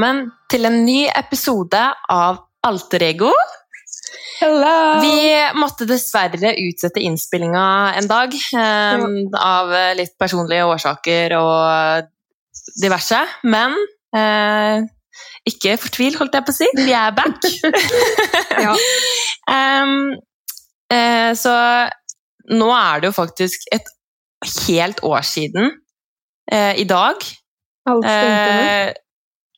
velkommen til en ny episode av Alter Ego. Hello! Vi måtte dessverre utsette innspillinga en dag um, av litt personlige årsaker og diverse. Men uh, ikke fortvil, holdt jeg på å si. Vi er back. Ja. um, uh, så nå er det jo faktisk et helt år siden uh, i dag. Alt stengte ned.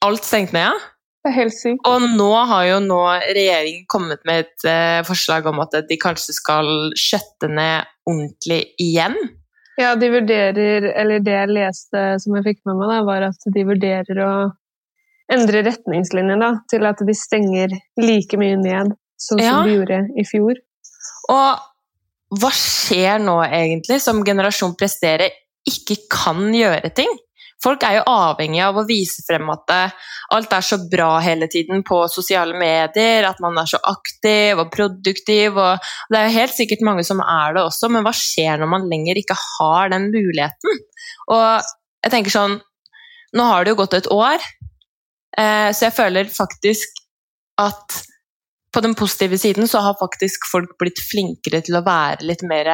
Alt stengt ned, ja. Det er helt sykt. Og nå har jo nå regjeringen kommet med et uh, forslag om at de kanskje skal skjøtte ned ordentlig igjen. Ja, de vurderer, eller det jeg leste som jeg fikk med meg, da, var at de vurderer å endre retningslinjer da, til at de stenger like mye ned, sånn som Ja. de gjorde i fjor. Og hva skjer nå egentlig, som generasjon prestere ikke kan gjøre ting? Folk er jo avhengig av å vise frem at eh, alt er så bra hele tiden på sosiale medier, at man er så aktiv og produktiv. Og det er jo helt sikkert mange som er det også, men hva skjer når man lenger ikke har den muligheten? Og jeg tenker sånn Nå har det jo gått et år, eh, så jeg føler faktisk at på den positive siden så har faktisk folk blitt flinkere til å være litt mer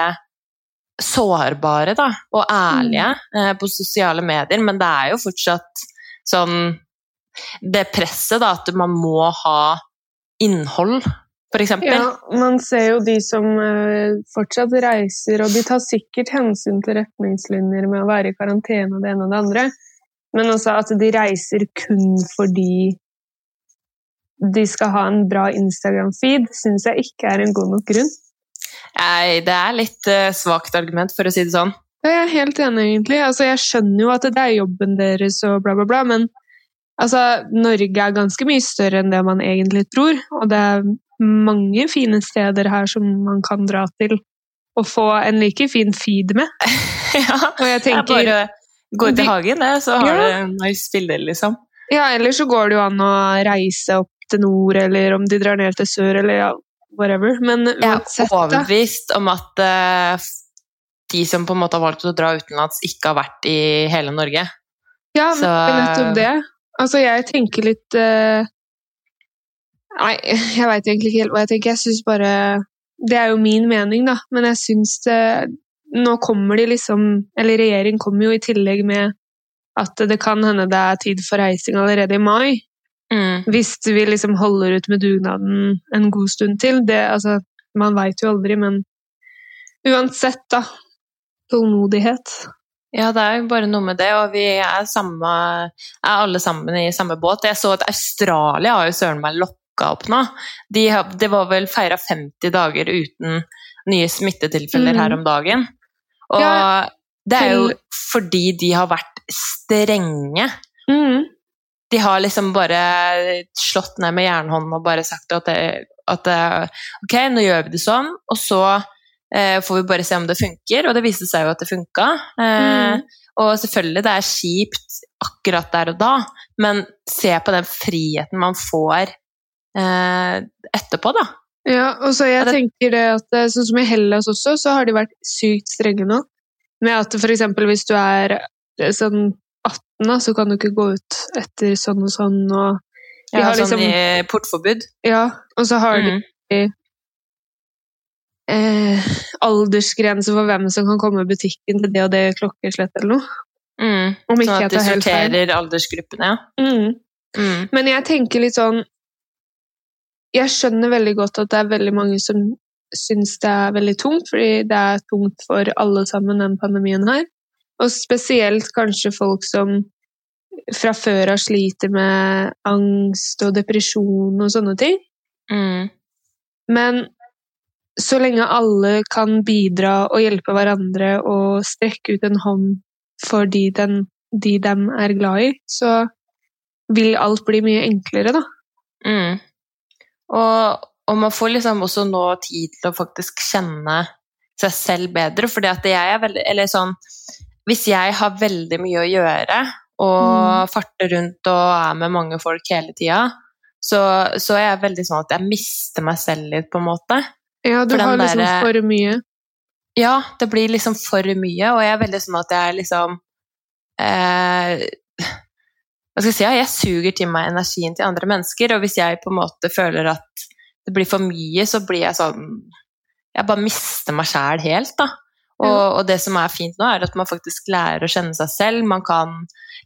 sårbare da, og ærlige eh, på sosiale medier, men det er jo fortsatt sånn Det presset, da, at man må ha innhold, eksempel. Ja, man ser jo de som eh, fortsatt reiser, og de tar sikkert hensyn til retningslinjer med å være i karantene og det ene og det andre, men også at de reiser kun fordi de skal ha en bra Instagram-feed, syns jeg ikke er en god nok grunn. Nei, det er litt uh, svakt argument, for å si det sånn. Jeg er helt enig, egentlig. Altså, jeg skjønner jo at det er jobben deres og bla, bla, bla, men altså, Norge er ganske mye større enn det man egentlig tror, og det er mange fine steder her som man kan dra til og få en like fin feed med. ja, Og jeg tenker jeg bare går ut i hagen, jeg, så har Ja. du nice bilder, liksom. ja, Ellers så går det jo an å reise opp til nord, eller om de drar ned til sør, eller ja, whatever. Men Jeg er uansett, overbevist om at uh, de som på en måte har valgt å dra utenlands, ikke har vært i hele Norge. Ja, Så- nettopp det. Altså, jeg tenker litt uh... Nei, jeg veit egentlig ikke helt hva jeg tenker. Jeg syns bare Det er jo min mening, da, men jeg syns det Nå kommer de liksom Eller regjeringen kommer jo i tillegg med at det kan hende det er tid for reising allerede i mai. Mm. Hvis vi liksom holder ut med dugnaden en god stund til. Det, altså, man veit jo aldri, men uansett, da. Tålmodighet. Ja, det er jo bare noe med det, og vi er, samme, er alle sammen i samme båt. Jeg så at Australia har jo søren meg lokka opp nå. De har, det var vel feira 50 dager uten nye smittetilfeller mm. her om dagen. Og Ja, det er jo fordi de har vært strenge. Mm. De har liksom bare slått ned med jernhånden og bare sagt at, det, at det, ok, nå gjør vi det sånn, og så eh, får vi bare se om det funker, og det viste seg jo at det funka. Eh, Mm. Og selvfølgelig, det er kjipt akkurat der og da, men se på den friheten man får eh, etterpå, da. Ja, og så jeg tenker det at eh, sånn som i Hellas også, så har de vært sykt strenge nå. Med at eksempel hvis du er eh, sånn 18, da, så kan du ikke gå ut etter sånn og sånn, og de Ja, har sånn liksom i portforbud. Ja, og så har Mm. de eh, aldersgrense for hvem som kan komme i butikken til det og det klokkeslett eller noe. Mm. Om ikke Sånn at de sorterer aldersgruppene, ja. Mm. Mm. Men jeg tenker litt sånn Jeg skjønner veldig godt at det er veldig mange som syns det er veldig tungt, fordi det er tungt for alle sammen, den pandemien her. Og spesielt kanskje folk som fra før av sliter med angst og depresjon og sånne ting. Mm. Men så lenge alle kan bidra og hjelpe hverandre og strekke ut en hånd for de, den, de dem er glad i, så vil alt bli mye enklere, da. Mm. Og, og man får liksom også nå tid til å faktisk kjenne seg selv bedre, fordi at jeg er veldig Eller sånn Hvis jeg har veldig mye å gjøre, og farter rundt og er med mange folk hele tida, så, så er jeg veldig sånn at jeg mister meg selv litt, på en måte. Ja, du har liksom der, for mye. Ja, det blir liksom for mye, og jeg er veldig sånn at jeg liksom eh, hva skal jeg si, ja, jeg suger til meg energien til andre mennesker, og hvis jeg på en måte føler at det blir for mye, så blir jeg sånn Jeg bare mister meg sjæl helt, da. Og, og, det som er fint nå, er at man faktisk lærer å kjenne seg selv. Man kan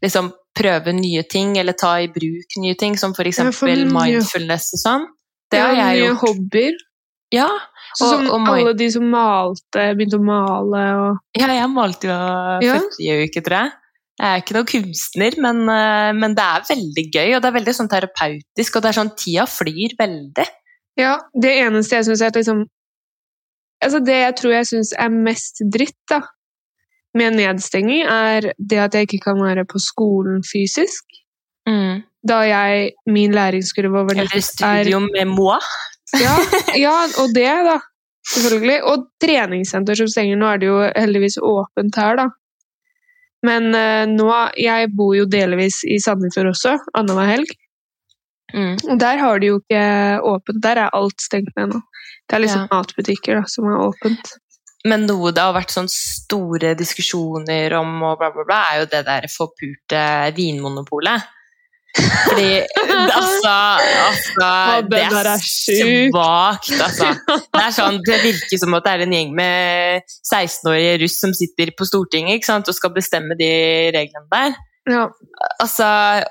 liksom prøve nye ting, eller ta i bruk nye ting, som f.eks. mindfulness og sånn. Det har jeg gjort. Nye hobbyer. Ja. Og, som og, alle de som malte, begynte å male og Ja, jeg malte jo ja. forrige uke, tror jeg. Jeg er ikke noen kunstner, men, eh, men, det er veldig gøy, og det er veldig sånn terapeutisk, og det er sånn tida flyr veldig. Ja, det eneste jeg syns er liksom Altså, det jeg tror jeg syns er mest dritt, da, med nedstenging, er det at jeg ikke kan være på skolen fysisk. Mm. Da jeg Min læringskurve over nett er studio med moi. ja, ja, og det, da. Selvfølgelig. Og treningssenter som stenger. Nå er det jo heldigvis åpent her, da. Men uh, nå Jeg bor jo delvis i Sandefjord også, annenhver helg. Mm. Og der har de jo ikke åpent. Der er alt stengt ned nå. Det er liksom ja. matbutikker da, som er åpent. Men noe det har vært sånn store diskusjoner om, og bla, bla, bla, er jo det der forpurte vinmonopolet. Fordi altså, altså Det er, er svakt, altså. Det er sånn, det virker som at det er en gjeng med 16-årige russ som sitter på Stortinget ikke sant, og skal bestemme de reglene der. Ja. Altså,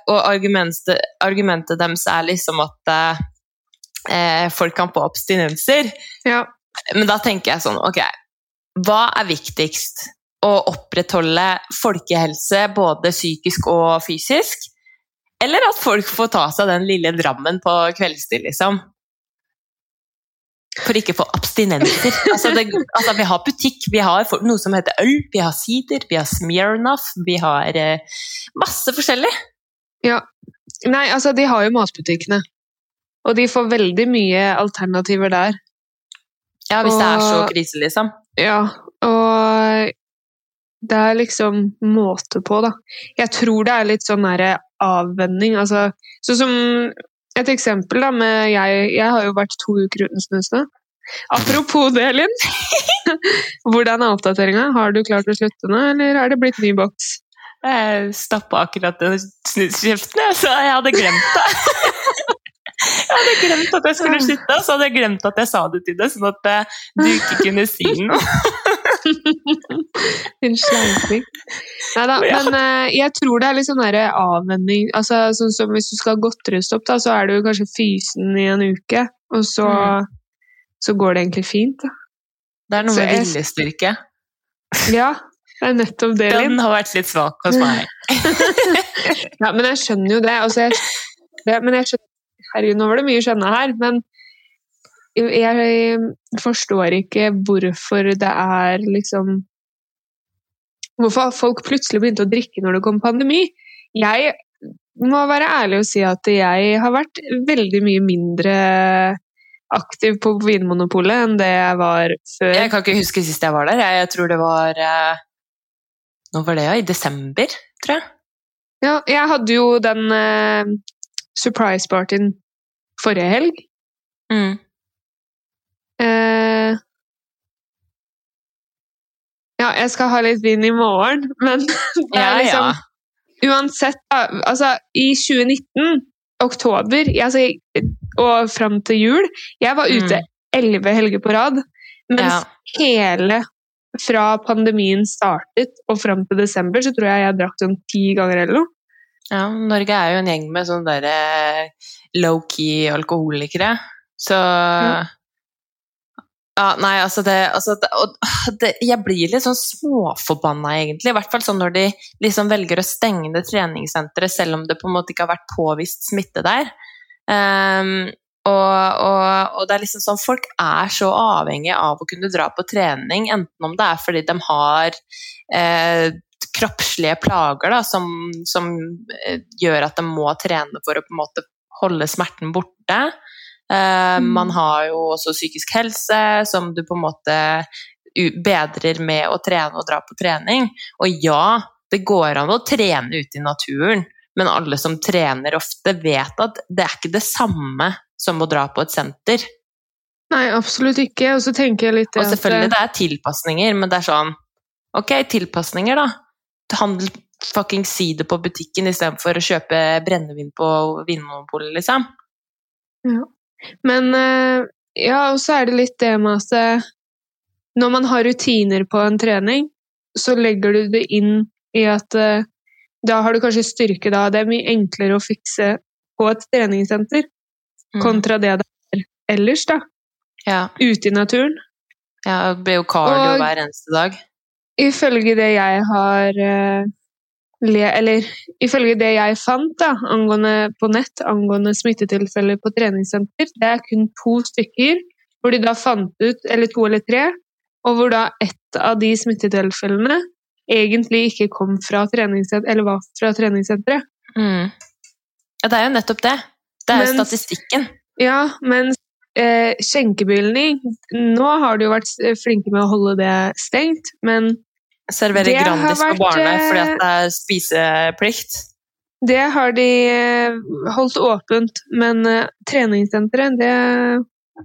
og argumentet, argumentet deres er liksom at eh, folk kan få abstinenser. Ja. Men da tenker jeg sånn, ok, hva er viktigst? Å opprettholde folkehelse både psykisk og fysisk? Eller at folk får ta seg den lille drammen på kveldstid, liksom. For ikke å få abstinenser. Altså, det, altså, vi har butikk, vi har noe som heter øl, vi har sider, vi har Smirnoff, vi har eh, masse forskjellig. Ja. Nei, altså, de har jo matbutikkene. Og de får veldig mye alternativer der. Ja, hvis og, det er så krise, liksom. Ja, og det er liksom måte på, da. Jeg tror det er litt sånn derre avvenning. Altså, sånn som et eksempel da, med jeg, jeg har jo vært to uker uten snusene. Apropos det, Linn. Hvordan er oppdateringa? Har du klart å slutte nå, eller er det blitt ny boks? Jeg stappa akkurat den snuskjeften, så jeg hadde glemt det. Jeg hadde glemt at jeg skulle slutte, og så hadde jeg glemt at jeg sa det til deg, sånn at eh, du ikke kunne si noe. Din sleiping. Nei da, men uh, jeg tror det er litt sånn avvenning. Altså, sånn som Hvis du skal godteristopp, da, så er du kanskje fysen i en uke, og så, mm. så går det egentlig fint. Da. Det er noe med jeg... viljestyrke. Ja, det er nettopp det. Den har vært litt svak hos meg. ja, men jeg skjønner jo det. Altså, jeg, det men jeg skjønner, herregud, nå var det mye skjønne her, men jeg forstår ikke hvorfor det er liksom Hvorfor folk plutselig begynte å drikke når det kom pandemi. Jeg må være ærlig og si at jeg har vært veldig mye mindre aktiv på Vinmonopolet enn det jeg var før. Jeg kan ikke huske sist jeg var der. Jeg tror det var eh, Nå var det ja, i desember, tror jeg. Ja, jeg hadde jo den uh, surprise-partyen forrige helg. Mm. Eh, ja, jeg skal ha litt vin i morgen, men det er liksom ja, Uansett, altså i 2019, oktober altså, og fram til jul Jeg var ute mm. elleve mm. helger på rad, mens ja. hele fra pandemien startet og fram til desember, så tror jeg jeg drakk sånn ti ganger eller noe. Ja, Norge er jo en gjeng med sånne der low-key alkoholikere. Så mm. Ja, nei, altså det, altså det, det, Jeg blir litt sånn småforbanna, egentlig. I hvert fall sånn når de liksom velger å stenge det treningssenteret, selv om det på en måte ikke har vært påvist smitte der. Um, og, og, og, det er liksom sånn Folk er så avhengige av å kunne dra på trening, enten om det er fordi de har eh, kroppslige plager da, som, som, eh, gjør at de må trene for å på en måte holde smerten borte. Uh, mm. Man har jo også psykisk helse, som du på en måte bedrer med å trene og dra på trening. Og ja, det går an å trene ute i naturen, men alle som trener ofte, vet at det er ikke det samme som å dra på et senter. Nei, absolutt ikke. Og så tenker jeg litt Og selvfølgelig, det er tilpasninger, men det er sånn Ok, tilpasninger, da. Fucking si det på butikken istedenfor å kjøpe brennevin på Vinmonopolet, liksom. Ja. Men eh, ja, og så er det litt det med at eh, når man har rutiner på en trening, så legger du det inn i at eh, da har du kanskje styrke da. Det er mye enklere å fikse på et treningssenter Mm. kontra det det er ellers, da. Ja. Ute i naturen. ja, det blir jo cardio Og- hver eneste dag. Ifølge det jeg har Eller ifølge det jeg fant da, angående, på nett angående smittetilfeller på treningssenter, det er kun to stykker hvor de da fant ut, eller to eller tre, og hvor da ett av de smittetilfellene egentlig ikke kom fra treningssenteret, eller var fra treningssenteret. Mm. Ja, det er jo nettopp det. Det er jo Mens- statistikken. Ja, mens eh, skjenkebilning Nå har de jo vært flinke med å holde det stengt, men Servere Grandis vært, på barene eh, fordi at det er spiseplikt. Det har de eh, holdt åpent, men eh, treningssenteret, det,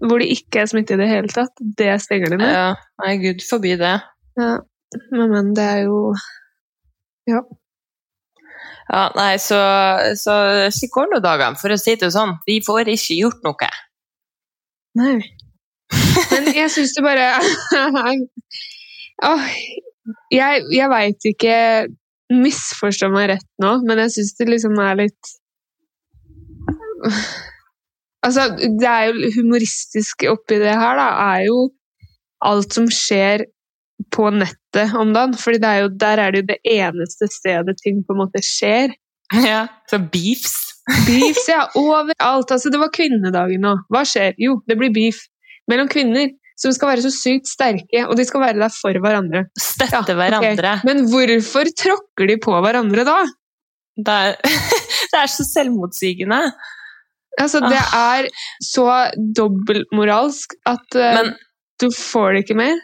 hvor det ikke er smitte i det hele tatt, det stenger de ned. Ja, nei, gud forby det. Ja. Men, men det er jo Ja, nei, så, så slik går nå dagene, for å si det sånn. Vi får ikke gjort noe. Nei. Men jeg syns det bare Åh, jeg jeg veit ikke Misforstå meg rett nå, men jeg syns det liksom er litt Altså, det er jo humoristisk oppi det her, da, er jo alt som skjer på nettet om dagen. jo, der er det jo det eneste stedet ting på en måte skjer. Ja, så beefs. Beefs, ja, overalt. Altså, det var kvinnedagen nå. Hva skjer? Jo, det blir beef mellom kvinner som skal være så sykt sterke, og de skal være der for hverandre. Støtte Ja, hverandre. hverandre. Men hvorfor tråkker de på hverandre da? Det, er, det er så selvmotsigende. Altså, det er så dobbeltmoralsk at uh, Men du får det ikke mer.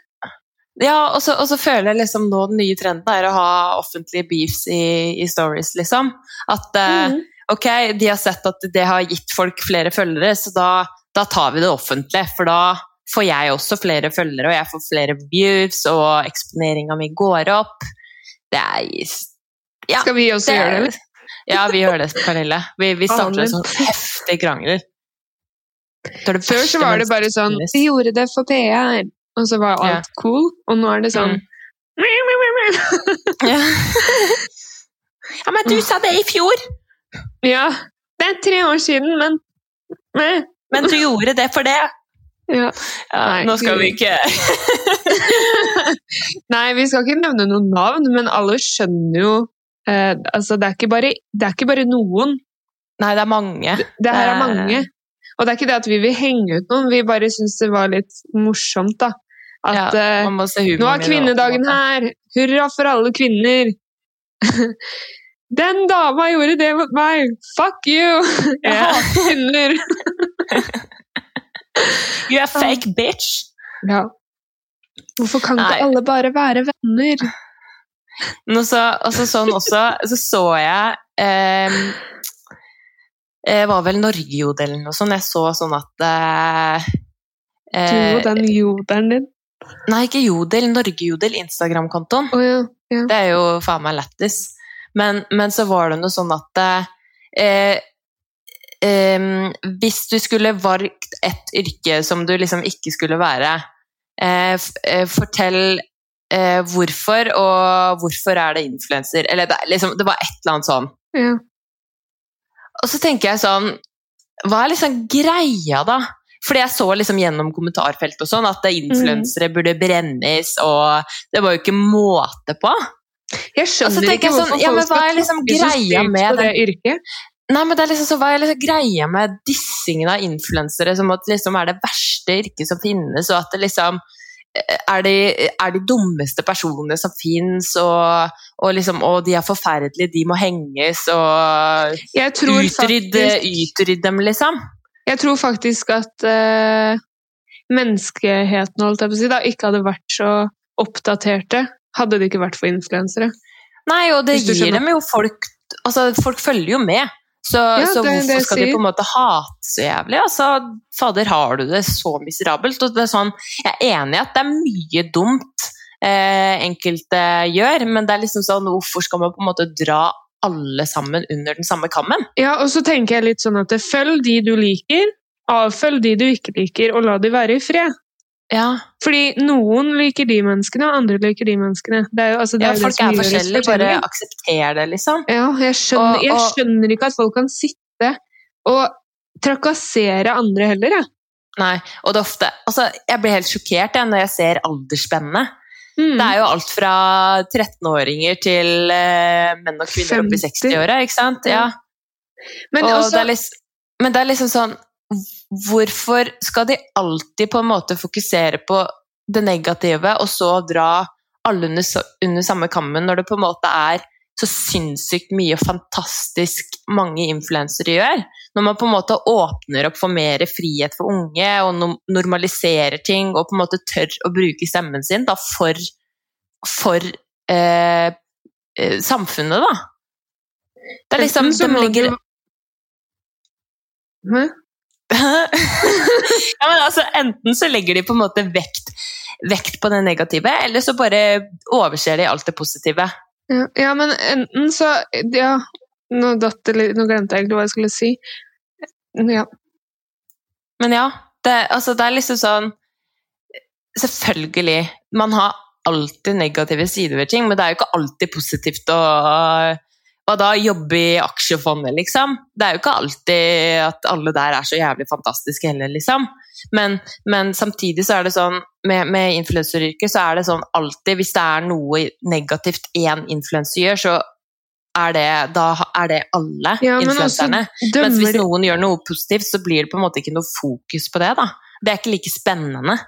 ja, og så, og så føler jeg liksom nå den nye trenden er å ha offentlige beefs i, i stories, liksom. At uh, mm -hmm. ok, de har sett at det har gitt folk flere følgere, så da, da tar vi det offentlig. For da får jeg også flere følgere, og jeg får flere views, og eksponeringa mi går opp. Det er ja, Skal vi også det- gjøre det, eller? Ja, vi gjør det, Pernille. Vi, vi starter en sånn heftig krangel. Før så var det bare sånn. Vi gjorde det for PR, og så var alt cool. Og nå er det sånn Ja. ja, men du sa det i fjor! Ja, det er tre år siden, men men- Men du gjorde det for det! Ja. Ja, nå skal vi ikke Nei, vi skal ikke nevne noen navn, men alle skjønner jo eh, altså det, er bare, det er ikke bare noen, Nei, det er mange. det her er mange. Og det er ikke det at vi vil henge ut noen, vi bare syns det var litt morsomt, da. At Ja, eh, nå er kvinnedagen her! Hurra for alle kvinner! Den dama gjorde det mot meg! Fuck you! Jeg Ja. hater kvinner! You are fake bitch! Ja. Hvorfor kan Nei. ikke alle bare være venner? Nå også, også sånn også, så så jeg eh, Det var vel Norge-jodelen, og sånn. Jeg så sånn at eh, Du og eh, den jodelen din. Nei, ikke Jodel. Norge-jodel, Instagram-kontoen. Oh, ja. ja. Det er jo faen meg lættis. Men, men så var det noe sånn at eh, eh, Hvis du skulle valgt et yrke som du liksom ikke skulle være, uh, fortell uh, hvorfor, og hvorfor er det influenser? Eller det, liksom, det var et eller annet sånn. ja. Og så tenker jeg sånn Hva er liksom greia, da? Fordi jeg så liksom gjennom kommentarfeltet og sånn at influensere burde brennes, og det var jo ikke måte på. Jeg skjønner ikke sånn, hvorfor ja, men hva er liksom greia med det yrket. Nei, men det er liksom så, Hva er liksom greia med dissingen av influensere som at liksom er det verste yrket som finnes, og at det liksom eh, er de, er de dummeste personene som fins, og, og, liksom, og de er forferdelige, de må henges, og utrydde, utrydde dem, liksom. jeg tror faktisk at eh, menneskeheten holdt jeg på å si, da, ikke hadde vært så oppdaterte hadde det ikke vært for influensere. Nei, og det gir dem jo folk Altså, folk følger jo med. Så, Ja, så det hvorfor det skal de på en måte hate så jævlig? Altså, fader, har du det så miserabelt? Og det er sånn, jeg er enig i at det er mye dumt eh, enkelte gjør, men det er liksom sånn hvorfor skal man på en måte dra alle sammen under den samme kammen? Ja, og så tenker jeg litt sånn at følg de du liker, avfølg de du ikke liker, og la de være i fred. Ja, Fordi noen liker de menneskene, og andre liker de menneskene. Det jo, altså, det ja folk er forskjellige, bare aksepter det, liksom. Ja, jeg skjønner, Og- jeg skjønner ikke at folk kan sitte og trakassere andre heller, jeg. Nei, og det er ofte Altså, jeg blir helt sjokkert jeg, når jeg ser aldersspennet. Mm. Det er jo alt fra 13-åringer til eh, menn og kvinner opp i 60-åra, ikke sant? Ja. Men og også, det liksom, men det er liksom sånn Hvorfor skal de alltid på en måte fokusere på det negative, og så dra alle under, under samme kammen, når det på en måte er så sinnssykt mye fantastisk mange influensere gjør? Når man på en måte åpner opp for mer frihet for unge, og normaliserer ting, og på en måte tør å bruke stemmen sin da, for, for eh, eh, samfunnet, da. Det er liksom de ligger Hæ? ja, men altså, enten så legger de på en måte vekt, vekt på det negative, eller så bare overser de alt det positive. Ja, ja, men enten så Ja, nå, datt det litt, nå glemte jeg egentlig hva jeg skulle si. Ja. Men ja, det, altså, det er liksom sånn Selvfølgelig, man har alltid negative sider ved ting, men det er jo ikke alltid positivt å og da jobbe i aksjefondet, liksom. Det er jo ikke alltid at alle der er så jævlig fantastiske heller, liksom. Men, men samtidig så er det sånn, med, med influenseryrket så er det sånn alltid, hvis det er noe negativt én influenser gjør, så er det, da er det alle Ja, men influenserne. Dømmer... Mens hvis noen gjør noe positivt, så blir det på en måte ikke noe fokus på det, da. Det er ikke like spennende.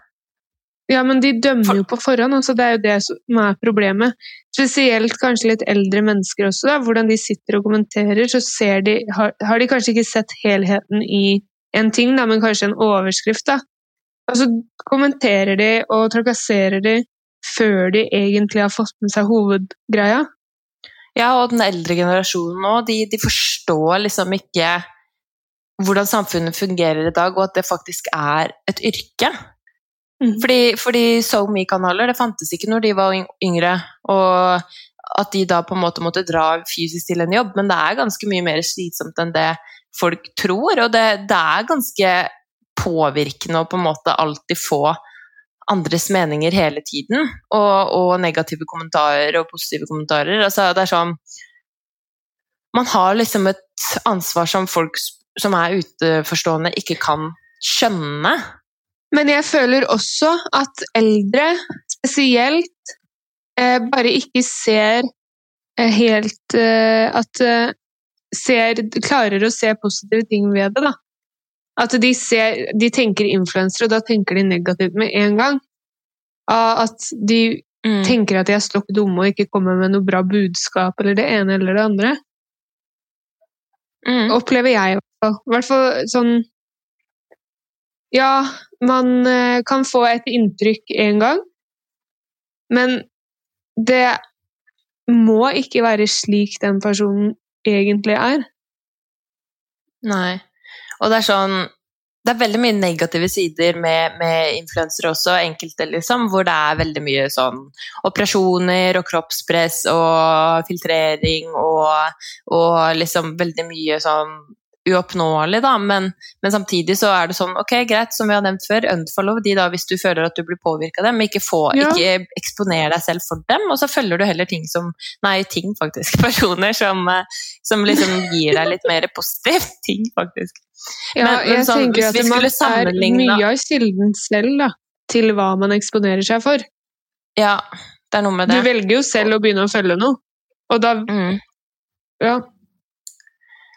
Ja, men de dømmer jo på forhånd, altså det er jo det som er problemet. Spesielt kanskje litt eldre mennesker også, da, hvordan de sitter og kommenterer, så ser de, har, har de kanskje ikke sett helheten i en ting, da, men kanskje en overskrift. da. Og så kommenterer de og trakasserer de før de egentlig har fått med seg hovedgreia. Ja, og den eldre generasjonen nå, de, de forstår liksom ikke hvordan samfunnet fungerer i dag, og at det faktisk er et yrke. Mhm. Fordi, fordi SoMe-kanaler, det fantes ikke når de var yngre, og at de da på en måte måtte dra fysisk til en jobb, men det er ganske mye mer slitsomt enn det folk tror, og det, det er ganske påvirkende å på en måte alltid få andres meninger hele tiden, og, og negative kommentarer og positive kommentarer. Altså, det er sånn Man har liksom et ansvar som folk som er uteforstående, ikke kan skjønne. Men jeg føler også at eldre spesielt eh, bare ikke ser eh, helt eh, At eh, ser, klarer å se positive ting ved det, da. At de, ser, de tenker influensere, og da tenker de negativt med en gang. Ah, At de Mm. tenker at de er stokk dumme og ikke kommer med noe bra budskap eller det ene eller det andre. Mm. Opplever jeg, i hvert fall. I hvert fall sånn Ja, man eh, kan få et inntrykk en gang, men det må ikke være slik den personen egentlig er. Nei. Og det er sånn Det er veldig mye negative sider med, med influensere også, enkelte, liksom, hvor det er veldig mye sånn operasjoner og kroppspress og filtrering og, og liksom veldig mye sånn uoppnåelig, da, men, men samtidig så er det sånn, ok, greit, som vi har nevnt før, unfollow de da hvis du føler at du blir påvirka av dem, ikke, få, Ja. ikke eksponer deg selv for dem, og så følger du heller ting som, nei, ting faktisk, personer som, eh, som liksom gir deg litt mer positivt, ting faktisk. Ja, Men- men jeg sånn, tenker at det man er mye av kilden selv da, til hva man eksponerer seg for. Ja, det er noe med det. Du velger jo selv å begynne å følge noe, og da Mm. Ja.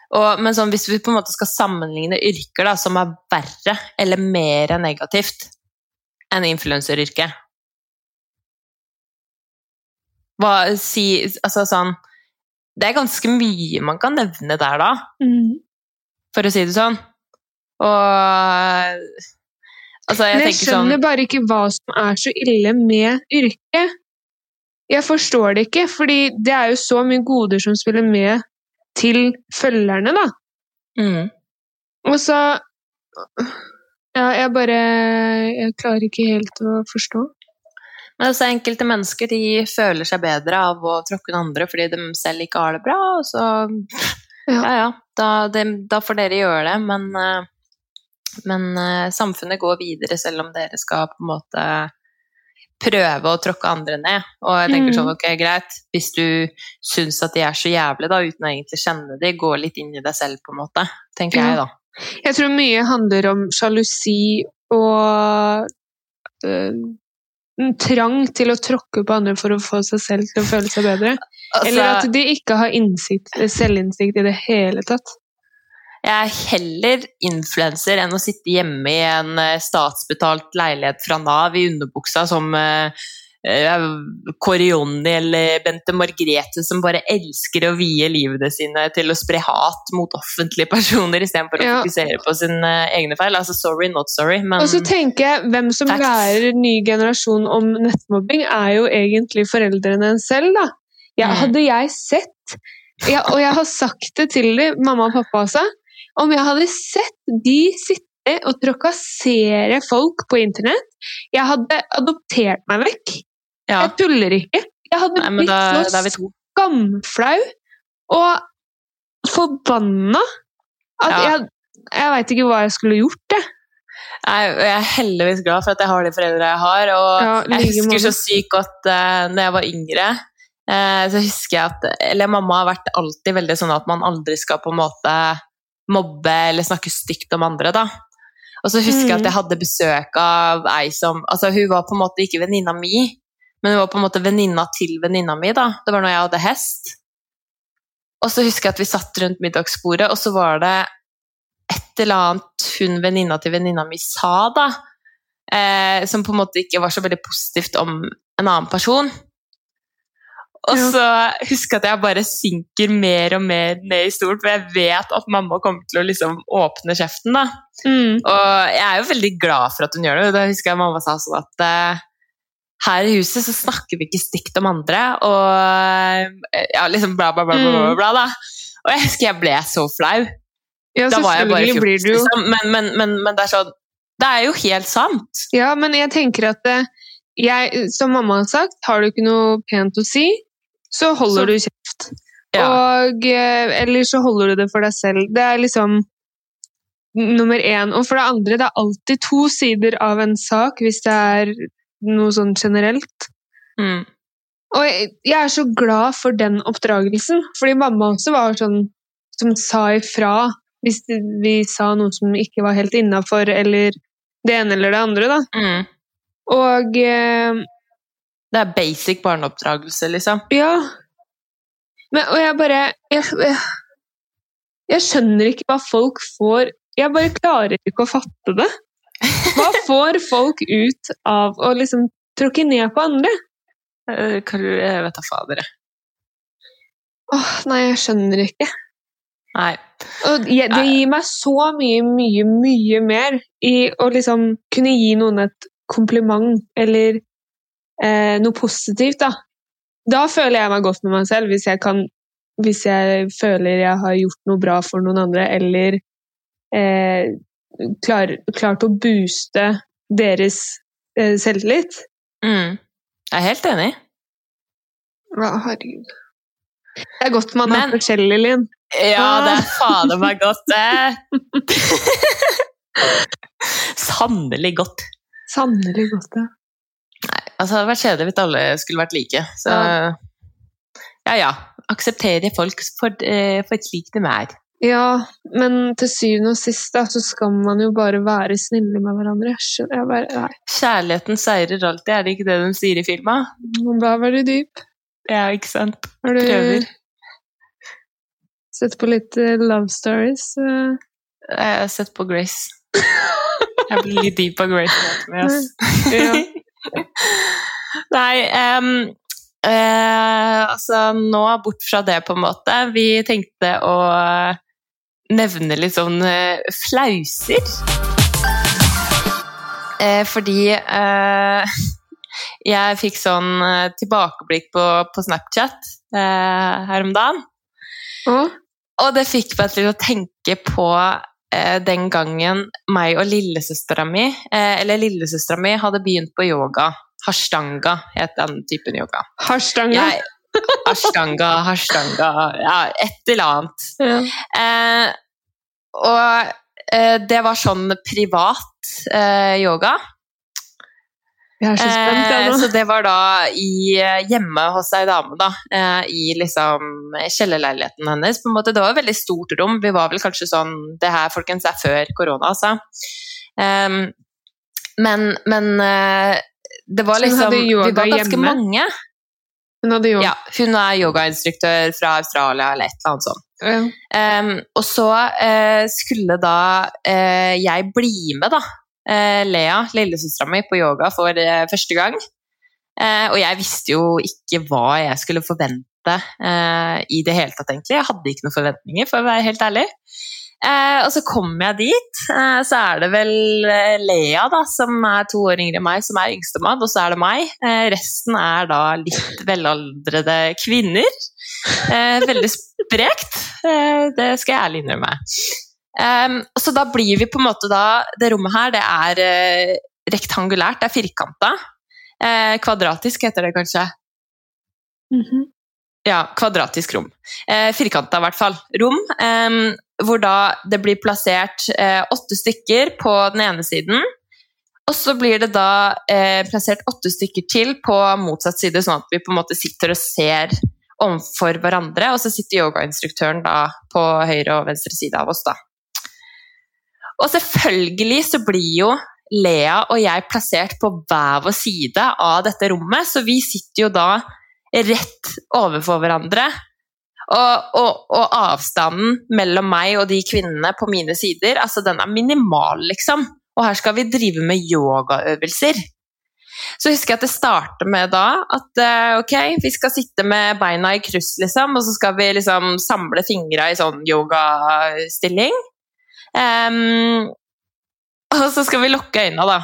Og, men sånn, hvis vi på en måte skal sammenligne yrker da, som er verre eller mer negativt enn influenseryrket si Altså sånn Det er ganske mye man kan nevne der, da, Mm. for å si det sånn. Og Altså, jeg jeg sånn skjønner bare ikke hva som er så ille med yrket. Jeg forstår det ikke, fordi det er jo så mye goder som spiller med til følgerne, da. mm, Og så Ja, jeg bare Jeg klarer ikke helt å forstå. Men altså, enkelte mennesker de føler seg bedre av å tråkke den andre fordi de selv ikke har det bra, og så Ja. Ja ja, da, det, da får dere gjøre det, men, eh, men eh, samfunnet går videre selv om dere skal på en måte prøve å tråkke andre ned. Og jeg tenker Mm. sånn, ok, greit, hvis du syns at de er så jævlige, da, uten å egentlig kjenne de, gå litt inn i deg selv, på en måte, tenker Ja. jeg, da. Jeg tror mye handler om sjalusi og øh, en trang til å tråkke på andre for å få seg selv til å føle seg bedre. Eller Altså, at de ikke har innsikt, selvinnsikt i det hele tatt. Jeg er heller influenser enn å sitte hjemme i en eh, statsbetalt leilighet fra Nav i underbuksa som eh, eh, Kåre Jonny eller Bente Margrethe som bare elsker å vie livene sine til å spre hat mot offentlige personer istedenfor å Ja. fokusere på sine egne feil. Altså sorry, not sorry, men Og så tenker jeg, hvem som Takk. lærer ny generasjon om nettmobbing, er jo egentlig foreldrene en selv, da. Ja, Mm. hadde jeg sett, ja, og jeg har sagt det til dem, mamma og pappa også, om jeg hadde sett de sitte og trakassere folk på internett, jeg hadde adoptert meg vekk. ja. Jeg tuller ikke. Jeg hadde Nei, blitt da, så skamflau og forbanna at Ja. jeg, jeg veit ikke hva jeg skulle gjort, jeg. Jeg, jeg er heldigvis glad for at jeg har de foreldre jeg har, og Ja, jeg husker måte. så sykt godt uh, når jeg var yngre. Uh, så husker jeg at Eller mamma har vært alltid veldig sånn at man aldri skal på en måte mobbe eller snakke stygt om andre, da. Og så husker jeg Mm. at jeg hadde besøk av ei som Altså, hun var på en måte ikke venninna mi, men hun var på en måte venninna til venninna mi, da. Det var når jeg hadde hest. Og så husker jeg at vi satt rundt middagsbordet, og så var det et eller annet hun venninna til venninna mi sa, da, eh, som på en måte ikke var så veldig positivt om en annen person. Og så husker jeg at jeg bare synker mer og mer ned i stolen, for jeg vet at mamma kommer til å liksom åpne kjeften. da. Mm. Og jeg er jo veldig glad for at hun gjør det. Da husker jeg mamma sa sånn at uh, her i huset så snakker vi ikke stygt om andre, og eh, ja, liksom bla, bla, bla, bla, bla, Mm. bla da. Og jeg husker jeg ble så flau. Ja, Da var jeg bare 14, du liksom. Men, men, men, men det er sånn Det er jo helt sant. Ja, men jeg tenker at eh, jeg, som mamma har sagt, har du ikke noe pent å si, så holder Så- du kjeft. Ja. Og, eh, eller så holder du det for deg selv. Det er liksom nummer én. Og for det andre, det er alltid to sider av en sak hvis det er noe sånn generelt. Mm. Og jeg, jeg er så glad for den oppdragelsen, fordi mamma også var sånn som sa ifra hvis vi sa noe som ikke var helt innafor, eller det ene eller det andre, da. Mm. Og eh, Det er basic barneoppdragelse, liksom. ja Men, Og jeg bare jeg, jeg, jeg skjønner ikke hva folk får Jeg bare klarer ikke å fatte det. Hva får folk ut av å liksom tråkke ned på andre? Eh, Jeg vet da fader. jeg. Åh, nei, jeg skjønner ikke. Nei. Og jeg, det gir meg så mye, mye, mye mer i å liksom kunne gi noen et kompliment eller eh, noe positivt, da. Da føler jeg meg godt med meg selv, hvis jeg, kan, hvis jeg føler jeg har gjort noe bra for noen andre, eller eh, klar, klart å booste deres eh, selvtillit. Mm. Jeg er helt enig. Ja, herregud. Det er godt man er forskjellig, Linn. Ja, det er fader meg godt, det. Sannelig godt. Sannelig godt, det. Altså, det hadde vært kjedelig hvis alle skulle vært like. Så ja ja. Akseptere folk for, eh, for slik de er. Ja, men til syvende og sist da, så skal man jo bare være snille med hverandre. Bare, Kjærligheten seirer alltid, er det ikke det de sier i filma? Man blir veldig dyp. Ja, ikke sant? Har du Prøver. sett på litt eh, love stories? eh? Jeg har sett på Grace. Jeg blir litt dyp av Grace Med, altså. Ja. Nei, um, uh, altså nå bort fra det, på en måte. Vi tenkte å nevne litt sånn uh, flauser. Uh, fordi jeg fikk sånn tilbakeblikk på, på Snapchat her om dagen. Mm. Og det fikk meg til å tenke på den gangen meg og lillesøstera mi, eh, eller lillesøstera mi, hadde begynt på yoga. Hashtanga het den typen yoga. Hashtanga? Jeg, ashtanga, hashtanga, ja, et eller annet. Ja. Eh, og eh, det var sånn privat eh, yoga. Jeg er så spent, jeg Eh, nå. så det var da i, eh, hjemme hos ei dame, da. eh, I liksom kjellerleiligheten hennes. På en måte, det var et veldig stort rom. Vi var vel kanskje sånn Det her, folkens, er før korona, altså. Um, men men det var liksom Vi var ganske hjemme? mange. Hun Ja, hun er yogainstruktør fra Australia eller et eller annet sånt. Ja. Um, og så uh, skulle da uh, jeg bli med, da. Eh, Lea, lillesøstera mi, på yoga for eh, første gang. Eh, og jeg visste jo ikke hva jeg skulle forvente i det hele tatt, egentlig. Jeg hadde ikke noen forventninger, for å være helt ærlig. Eh, og så kommer jeg dit, eh, så er det vel Lea, da, som er to år yngre enn meg, som er yngstemann, og så er det meg. Eh, resten er da litt velaldrede kvinner. Veldig sprekt, det skal jeg ærlig innrømme. Um, så da blir vi på en måte da Det rommet her, det er uh, rektangulært, det er firkanta. Uh, kvadratisk heter det kanskje. Mhm. Ja, kvadratisk rom. Uh, firkanta, i hvert fall. Rom. um, hvor da det blir plassert eh, åtte stykker på den ene siden. Og så blir det da eh, plassert åtte stykker til på motsatt side, sånn at vi på en måte sitter og ser overfor hverandre. Og så sitter yogainstruktøren da på høyre og venstre side av oss, da. Og selvfølgelig så blir jo Lea og jeg plassert på hver vår side av dette rommet, så vi sitter jo da rett overfor hverandre. Og, og, og avstanden mellom meg og de kvinnene på mine sider, altså den er minimal, liksom. Og her skal vi drive med yogaøvelser. Så husker jeg at det starter med da at eh, ok, vi skal sitte med beina i kryss, liksom, og så skal vi liksom samle fingra i sånn yogastilling. Em, og så skal vi lukke øynene, da.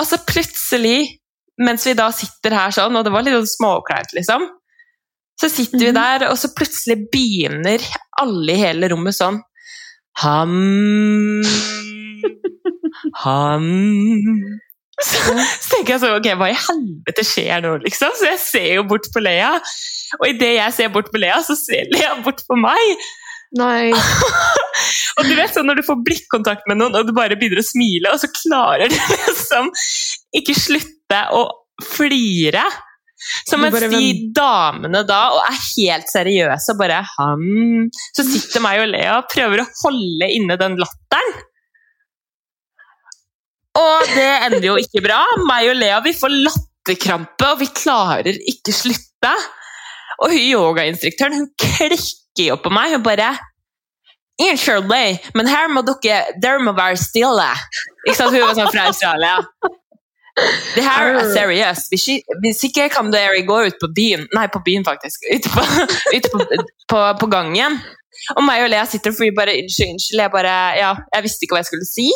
Og så plutselig, mens vi da sitter her sånn, og det var litt sånn småkleint, liksom, så sitter vi Mhm. der, og så plutselig begynner alle i hele rommet sånn Ham Ham så, så tenker jeg sånn, ok, hva i helvete skjer nå, liksom? Så jeg ser jo bort på Lea, og idet jeg ser bort på Lea, så ser Lea bort på meg. Nei. Og du vet sånn når du får blikkontakt med noen, og du bare begynner å smile, og så klarer du liksom ikke slutte å flire. Så mens bare de damene da og er helt seriøse og bare ham, Så sitter meg og Lea og prøver å holde inne den latteren. Og det ender jo ikke bra. Meg og Lea vi får latterkrampe, og vi klarer ikke slutte. Og yogainstruktøren hun klikker jo på meg og bare Unnskyld meg, men her må dere dere må være stille. Ikke sant? Hun var sånn fra Australia. Det her er seriøst. Hvis ikke, hvis ikke kan dere gå ut på byen Nei, på byen, faktisk. Ute på, ut på, på, på gangen. Og meg og Lea sitter og flyr bare unnskyld, unnskyld. Jeg bare Ja, jeg visste ikke hva jeg skulle si.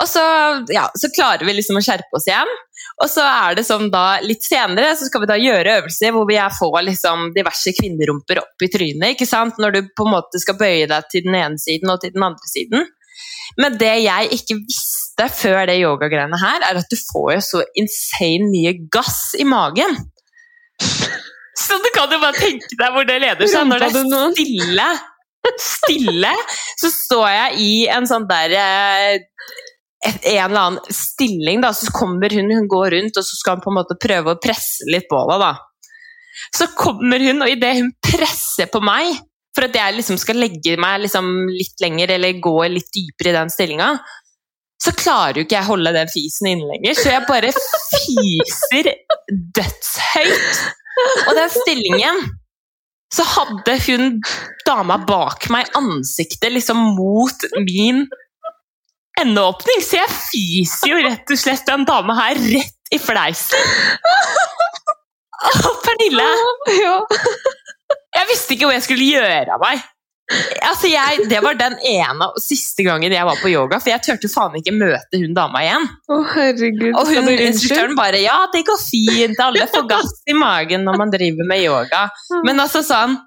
Og så, ja, så klarer vi liksom å skjerpe oss igjen. Og så er det sånn da, litt senere så skal vi da gjøre øvelser hvor vi får liksom diverse kvinnerumper opp i trynet. ikke sant? Når du på en måte skal bøye deg til den ene siden og til den andre siden. Men det jeg ikke visste før det yogagreiene her, er at du får jo så insane mye gass i magen. Så du kan jo bare tenke deg hvor det leder seg. Når det er stille, stille, så står jeg i en sånn der eh, en eller annen stilling, da, så kommer hun, hun går rundt, og så skal hun på en måte prøve å presse litt på deg, da. Så kommer hun, og idet hun presser på meg, for at jeg liksom skal legge meg liksom litt lenger, eller gå litt dypere i den stillinga, så klarer jo ikke jeg holde den fisen inne lenger, så jeg bare fiser dødshøyt. Og den stillingen så hadde hun dama bak meg ansiktet liksom mot min endeåpning, så jeg fiser jo rett og slett den dama her rett i fleisen. Og Pernille! Ja. Jeg visste ikke hvor jeg skulle gjøre av meg. Altså jeg, det var den ene og siste gangen jeg var på yoga, for jeg turte faen ikke møte hun dama igjen. Å, herregud. Og hun instruktøren bare Ja, det går fint, alle får gass i magen når man driver med yoga. Men altså sånn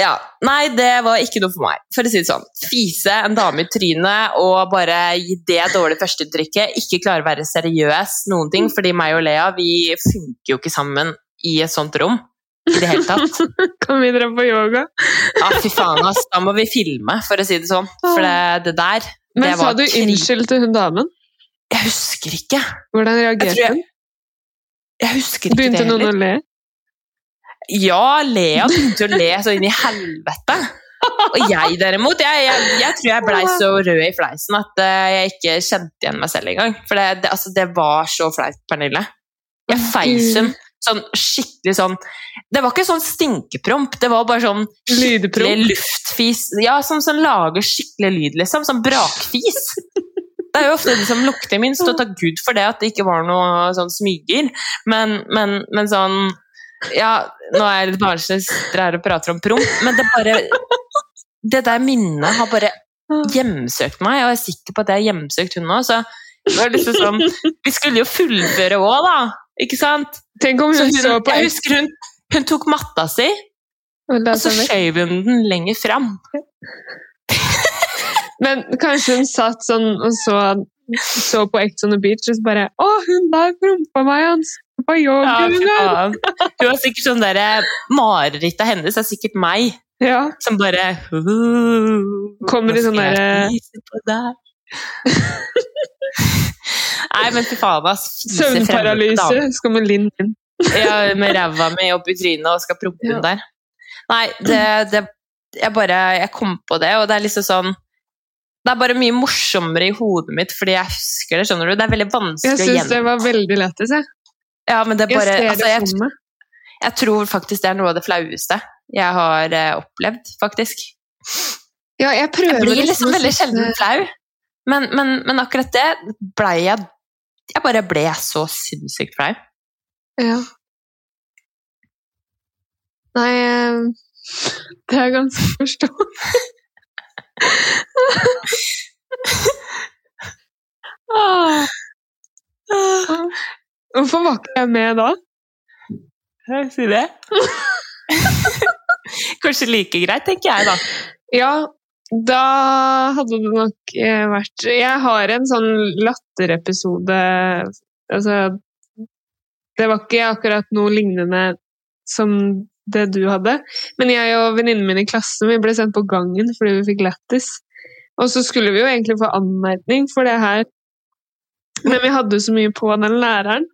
Ja, Nei, det var ikke noe for meg, for å si det sånn. Fise en dame i trynet og bare gi det dårlige førsteinntrykket. Ikke klare å være seriøs, noen ting. Fordi meg og Lea vi funker jo ikke sammen i et sånt rom. I det hele tatt. kan vi dra på yoga? Ja, fy faen, ass. Da må vi filme, for å si det sånn. For det, det der Men det sa du unnskyld til hun damen? Jeg husker ikke. Hvordan reagerte hun? jeg-? Jeg husker ikke Begynte det noen å le? Ja, Lea begynte å le så inn i helvete. Og jeg derimot, jeg, jeg, jeg tror jeg blei så rød i fleisen at eh, jeg ikke kjente igjen meg selv engang. For det, det, altså, det var så flaut, Pernille. Jeg feis Mm. hun sånn skikkelig sånn Det var ikke sånn stinkepromp, det var bare sånn skikkelig luftfis. Ja, sånn som lager skikkelig lyd, liksom. Sånn brakfis. Det er jo ofte de som lukter minst, og takk Gud for det at det ikke var noe sånn smyger. Men, men, men sånn Ja, nå er jeg litt barnslig, sitter her og prater om promp, men det bare Det der minnet har bare hjemsøkt meg, og jeg er sikker på at jeg har hjemsøkt hun òg, så det var liksom sånn Vi skulle jo fullføre òg, da. Ikke sant? Tenk om Så hun så på jeg husker hun, hun tok matta si, og og så seg skjøv hun den lenger fram. Men kanskje hun satt sånn og så, så på Ex on the Beach og så bare Å, hun der prompa meg, han på yoga! Ja, hun er!» faen. Hun har sikkert sånn derre Marerittet hennes er sikkert meg, Ja. som bare Kommer i sånn derre-. Nei, men fy faen, ass. Søvnparalyse. Skal med Linn inn. Ja, med ræva mi opp i trynet og skal prompe Ja. der. Nei, det, det Jeg bare Jeg kom på det, og det er liksom sånn Det er bare mye morsommere i hodet mitt fordi jeg husker det, skjønner du. Det er veldig Jeg vanskelig å syns gjen... det var veldig lættis, jeg. Ja, men det er Jeg ser det altså, jeg, jeg tror faktisk det er noe av det flaueste jeg har eh, opplevd, faktisk. Ja, jeg prøver Jeg blir liksom liksom veldig sjelden flau. Men, men, men akkurat det blei jeg Jeg bare ble så sinnssykt flau. Ja. Nei eh, Det er ganske forståelig. Hvorfor var ikke jeg med da? Si det. Kanskje like greit, tenker jeg da. Ja, da hadde det nok eh, vært Jeg har en sånn latterepisode Altså Det var ikke akkurat noe lignende som det du hadde. Men jeg og venninnen min i klassen vi ble sendt på gangen fordi vi fikk lættis. Og så skulle vi jo egentlig få anmerkning for det her, men vi hadde så mye på den læreren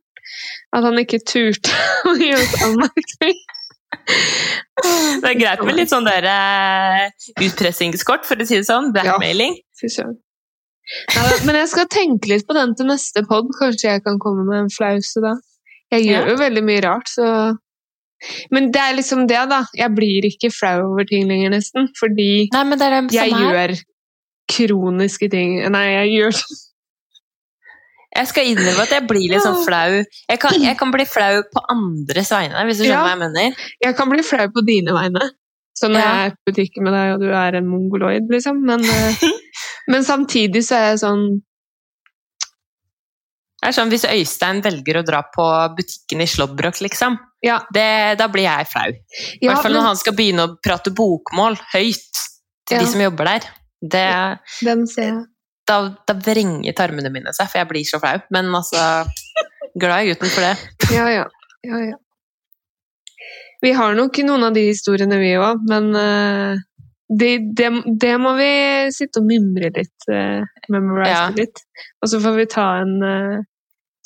at han ikke turte å gi oss anmerkning. Det er greit med litt sånn der eh, utpressingskort, for å si det sånn. Blackmailing. Ja, ja, men jeg skal tenke litt på den til neste pod. Kanskje jeg kan komme med en flause da. Jeg gjør jo veldig mye rart, så Men det er liksom det, da. Jeg blir ikke flau over ting lenger, nesten. Fordi Nei, men det det jeg gjør kroniske ting. Nei, jeg gjør Jeg skal innrømme at jeg blir litt sånn flau. Jeg kan, jeg kan bli flau på andres vegne, hvis du skjønner Ja. hva jeg mener. Jeg kan bli flau på dine vegne. Så når Ja. jeg er i butikken med deg, og du er en mongoloid, liksom. Men, eh, men samtidig så er jeg sånn Det er sånn, Hvis Øystein velger å dra på butikken i Slåbrok, liksom, Ja. det, da blir jeg flau. I Ja, hvert fall men når han skal begynne å prate bokmål høyt til Ja. de som jobber der. Det, den ser jeg. da, da vrenger tarmene mine seg, for jeg blir så flau. Men altså Glad i gutten for det. Ja, ja. ja, ja. Vi har nok noen av de historiene, vi òg, men eh, det, det, det må vi sitte og mimre litt, uh, memorise Ja. litt. Og så får vi ta en uh,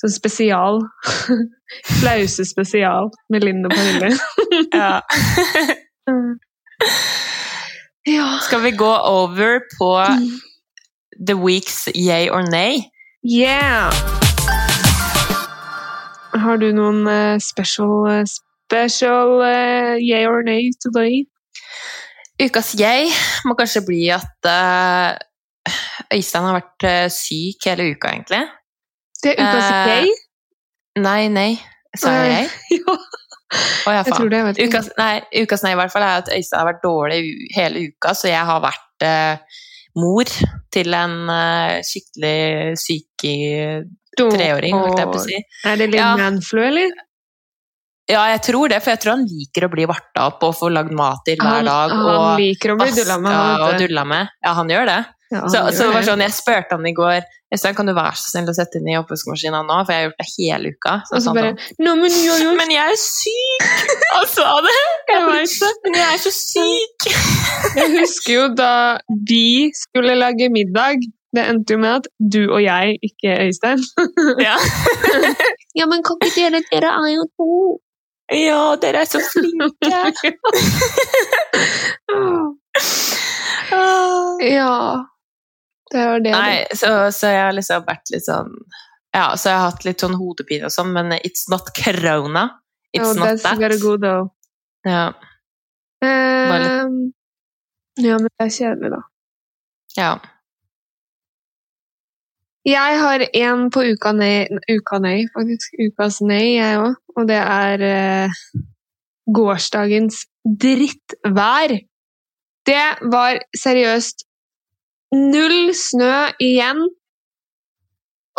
sånn spesial. Flause-spesial med Linn og Pernille. Ja. ja. Skal vi gå over på the week's yay or nay? Yeah! Har du noen uh, special, eh, special eh, yay or nay today? Ukas jeg må kanskje bli at uh, Øystein har vært uh, syk hele uka, egentlig. Det er ukas uh, jeg? Nei, nei. Sa jeg jeg? Ja, ja, jeg tror det. Jeg vet ikke. Ukas, nei, ukas nei i hvert fall er at Øystein har vært dårlig hele uka, så jeg har vært uh, mor til en skikkelig syk treåring, holdt jeg på å si. Er det litt Ja. manflu, eller? Ja, jeg tror det, for jeg tror han liker å bli varta opp og få lagd mat til hver dag. han og liker å bli dulla med. han, og dulla med. Ja, han gjør det. Ja, Så, gjør så det var sånn, Jeg spurte han i går Øystein, kan du være så snill å sette den i oppvaskmaskinen nå, for jeg har gjort det hele uka. Så Og så bare sånn, Nå, men jeg, jo. Men jeg er syk! Han sa det! jeg veit det. Men jeg er så syk! Jeg husker jo da vi skulle lage middag. Det endte jo med at du og jeg, ikke Øystein Ja. Ja, men kan ikke dere Dere er jo to. Ja, dere er så flinke! Ja. Det var det. Nei, så, så jeg har liksom vært litt sånn Ja, så jeg har hatt litt sånn hodepine og sånn, men it's not corona. It's oh, not that. very good, though. Ja. Ehm, ja, men det er kjedelig, da. ja. Jeg har en på uka nei, uka nei faktisk. Ukas nei, jeg òg. Og det er eh, gårsdagens drittvær. Det var seriøst null snø igjen.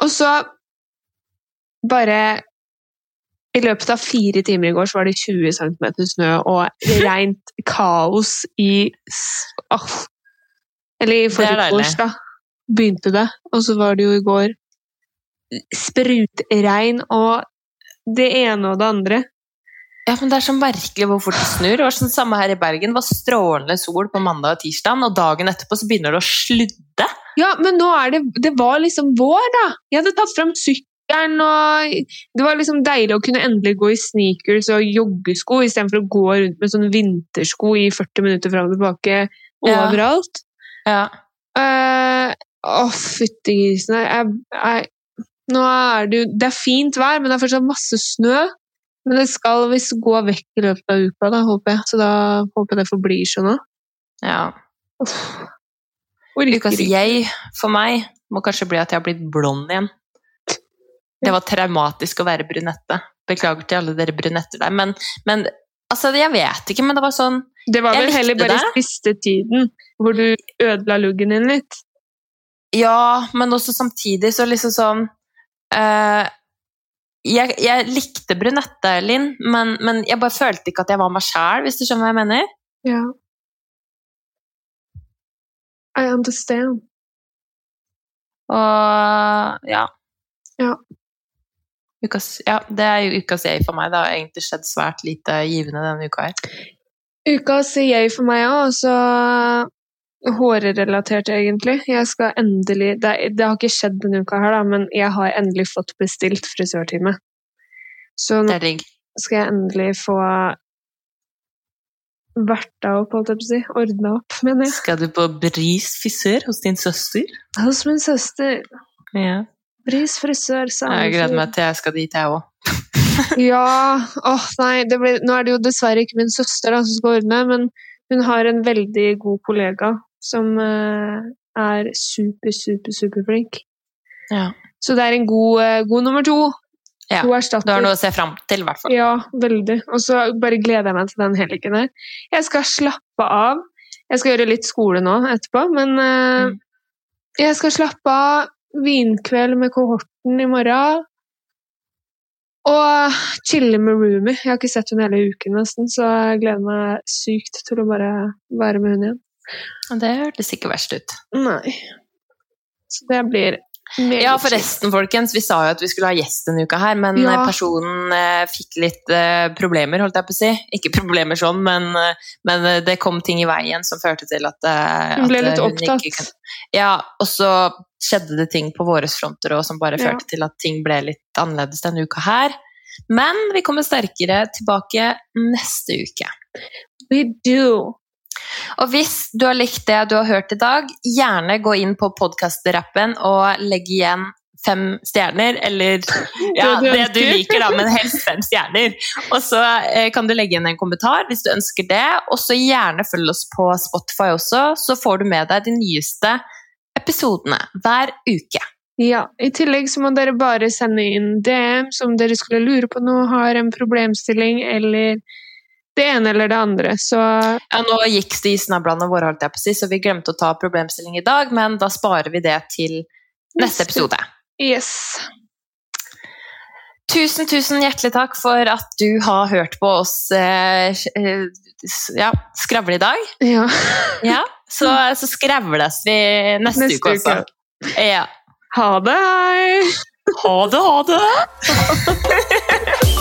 Og så bare I løpet av fire timer i går så var det 20 cm snø og rent kaos i oh. Eller i forgårs, da begynte det. Og så var det jo i går sprutregn og det ene og det andre. Ja, men Det er så merkelig hvor fort det snur. Det var sånn samme her i Bergen. Det var strålende sol på mandag og tirsdag, og dagen etterpå så begynner det å sludde. Ja, men nå er det Det var liksom vår, da! Jeg hadde tatt fram sykkelen, og det var liksom deilig å kunne endelig gå i sneakers og joggesko istedenfor å gå rundt med sånne vintersko i 40 minutter fram og tilbake overalt. Ja. Eh, Å, fytti grisen. Jeg, jeg, nå er det jo Det er fint vær, men det er fortsatt masse snø. Men det skal visst gå vekk i løpet av uka, da, håper jeg. Så da håper jeg det forblir sånn òg. ja. Uff. Ukas jeg for meg må kanskje bli at jeg har blitt blond igjen. Det var traumatisk å være brunette. Beklager til alle dere brunetter der, men, men altså, jeg vet ikke, men det var sånn Det var vel heller bare det. siste tiden hvor du ødela luggen din litt. Ja, men også samtidig så liksom sånn eh, jeg, jeg likte brunette, Linn, men, men jeg bare følte ikke at jeg var meg sjæl, hvis du skjønner hva jeg mener? Ja. I understand. Og ja. Ja. Ukas, ja, det er jo ukas jeg for meg. Det har egentlig skjedd svært lite givende denne uka her. Uka sier jeg for meg òg, og så hårrelatert, egentlig. Jeg skal endelig det, det har ikke skjedd denne uka, her da, men jeg har endelig fått bestilt frisørtime. Så nå skal jeg endelig få verta opp, holdt jeg på å si. Ordna opp, mener jeg. Skal du på Bris frisør hos din søster? Hos min søster. Ja. Bris frisør, Jeg gleder meg til jeg skal dit, jeg òg. Ja, åh nei, det blir, nå er det jo dessverre ikke min søster da, som skal ordne, men hun har en veldig god kollega som eh, er super, super, superflink. Ja. Så det er en god, eh, god nummer to. Ja, Du har noe å se fram til, i hvert fall. Ja, veldig. Og så bare gleder jeg meg til den helgen her. Jeg skal slappe av. Jeg skal gjøre litt skole nå etterpå, men uh, Mm. jeg skal slappe av. Vinkveld med kohorten i morgen. Og chille med roomie. Jeg har ikke sett henne hele uken nesten, så jeg gleder meg sykt til å bare være med henne igjen. Det hørtes ikke verst ut. Nei. Så det blir Ja, forresten, folkens. Vi sa jo at vi skulle ha gjest denne uka her, men Ja. eh, personen eh, fikk litt eh, problemer, holdt jeg på å si. Ikke problemer sånn, men, eh, men eh, det kom ting i veien som førte til at, eh, Hun ble at, litt opptatt. ikke Ja, og så skjedde det ting på våre fronter også, som bare Ja. førte til at ting ble litt annerledes denne uka her. Men vi kommer sterkere tilbake neste uke. We do. Og hvis du har likt det du har hørt i dag, gjerne gå inn på podkast-rappen og legg igjen fem stjerner, eller ja, Det du liker, da, men helst fem stjerner. Og så eh, kan du legge igjen en kommentar hvis du ønsker det, og så gjerne følg oss på Spotify også, så får du med deg de nyeste episodene hver uke. Ja, I tillegg så må dere bare sende inn DM som dere skulle lure på noe, har en problemstilling eller det ene eller det andre. Så Ja, nå gikk det i snablene våre, holdt jeg på å si, så vi glemte å ta problemstilling i dag, men da sparer vi det til neste episode. yes. Tusen, tusen hjertelig takk for at du har hørt på oss eh, eh, ja, skravle i dag. Ja. Ja, så, så skravles vi neste, Neste uke også. uke. Ja. Ha det! Hei! Ha det, ha det!